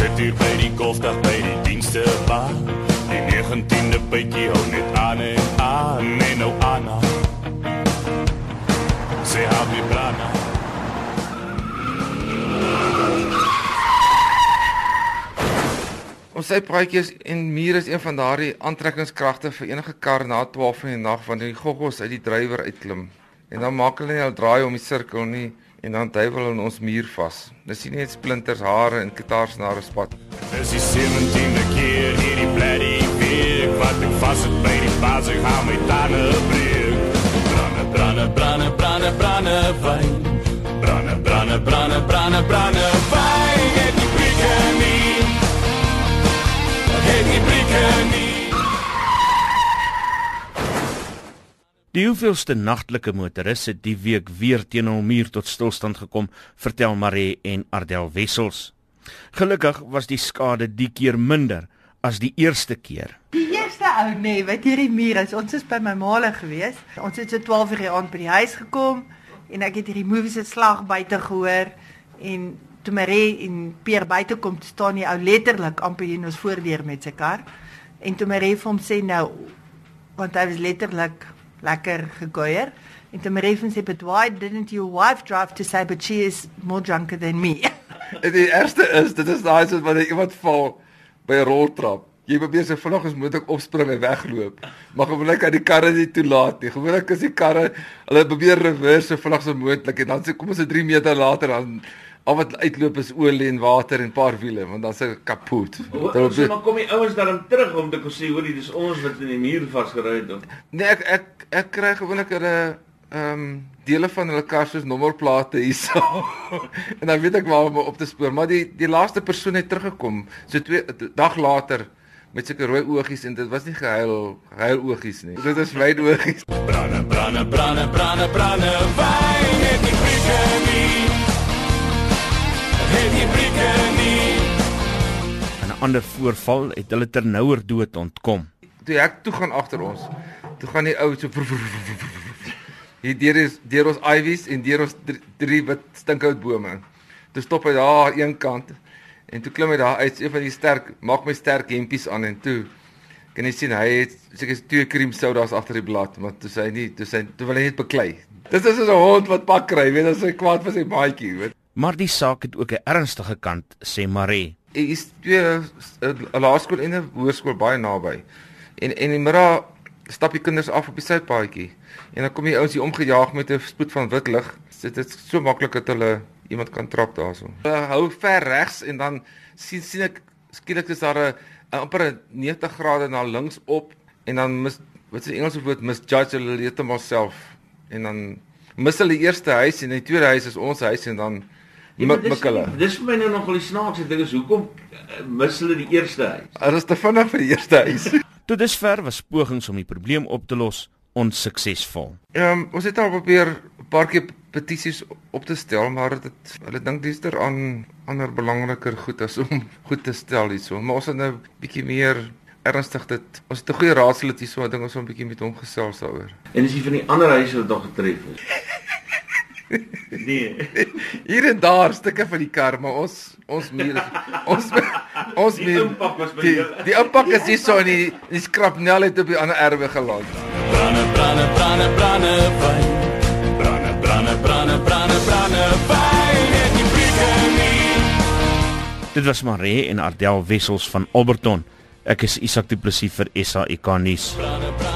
sit hier by die golfdag by die dienste ba. Die 19de bytjie hou net aan en aan en nou aan. Sy hou my brana. Ons sê praatjies en mure is een van daardie aantrekkingskragte vir enige kar na 12 in die nag wanneer die goggos uit die drywer uitklim. En dan maak hulle net al draai om die sirkel nie en dan duiwel hulle ons muur vas. Dis nie net splinters, hare en kitaarsnare spat. Dis die 17de keer hierdie bloody week wat ek vas het by die baas ek hou my tande breek. Branne, branne, branne, branne, branne, wyn. Die hoeveelste nagtelike motoris het die week weer teen 'n muur tot stilstand gekom, vertel Marie en Ardel Wessels. Gelukkig was die skade die keer minder as die eerste keer. Die eerste ou nee, wat hierdie muur is, ons is by my maale gewees. Ons het so 12 uur die aand by die huis gekom en ek het hierdie movies se slag buite gehoor en toe Marie en Pierre buite kom, staan die ou letterlik amper in ons voordeur met sy kar. En toe Marie vir hom sê nou want hy was letterlik lekker gekuier. En toe Marie van sê, "But why didn't your wife drive to say but she is more drunker than me?" En die eerste is, dit is daai soos wanneer iemand val by 'n roltrap. Jy probeer so vinnig as moontlik opspring en wegloop. Maar gewoonlik kan die karre nie toelaat nie. Gewoonlik is die karre hulle probeer reverse vinnig so moontlik en dan sê kom ons 'n 3 meter later dan al wat uitloop is olie en water en 'n paar wiele want dan se kapot. Dan so maar kom die ouens dan terug om te kom sê hoor dis ons wat in die muur vasgery het. Nee, ek ek ek kry gewoonlik 'n ehm um, dele van hulle kar soos nommerplate hierso. en dan weet ek waar om op te spoor, maar die die laaste persoon het teruggekom so twee dag later met sulke rooi oogies en dit was nie gehuil gehuil oogies nie. Dit is wyd oogies. Branne, branne, branne, branne, branne, wyn. Het die prikke nie. Het die prikke nie. 'n ander voorval het hulle ternouer dood ontkom. Toe ek toe gaan agter ons. Toe gaan die ou so hier deur is deur ons ivies en deur ons drie, drie wit stinkhoutbome. Toe stop hy daar aan een kant en toe klim hy daar uit een van die sterk maak my sterk hempies aan en toe kan jy sien hy het seker twee cream sodas agter die blad maar toe sy nie toe sy toe wil hy net beklei. Dis is 'n hond wat pak kry, weet as hy kwaad vir sy maatjie, weet. Maar die saak het ook 'n ernstige kant, sê Marie. Hier is twee 'n laerskool en 'n hoërskool baie naby. En en die middag stap die kinders af op die sypaadjie. En dan kom die ouens hier omgejaag met 'n spoed van wit lig. Dit is so maklik dat hulle iemand kan trap daarso. Hulle hou ver regs en dan sien sien ek skielik is daar 'n amper 'n 90 grade na links op en dan mis wat is die Engelse woord misjudge hulle heeltemal self en dan mis hulle eerste huis en die tweede huis is ons huis en dan Ja, maar mik dis- vir my nou nogal die snaakse ding is hoekom eh, mis hulle die eerste huis? Hulle is te vinnig vir die eerste huis. Tot dusver was pogings om die probleem op te los onsuksesvol. Ehm um, ons het al probeer 'n paar keer petisies op te stel, maar dit hulle dink dis er aan ander belangriker goed as om goed te stel hierso. Maar ons het nou bietjie meer ernstig dit. Ons het 'n goeie raadslid hierso, ek dink ons moet 'n bietjie met hom gesels daaroor. En is jy van die ander huise wat nog getref is? Nee. Hier en daar stukke van die kar, maar ons ons meer ons ons Die meer impak was by die, die impak is hierso in die die skrapnel het op die ander erwe geland. Wyn. Branne, branne, branne, branne, branne, wyn. Het die prikke nie. Dit was Marie en Ardel Wessels van Alberton. Ek is Isak Du Plessis vir SAK nuus. Branne, branne, branne.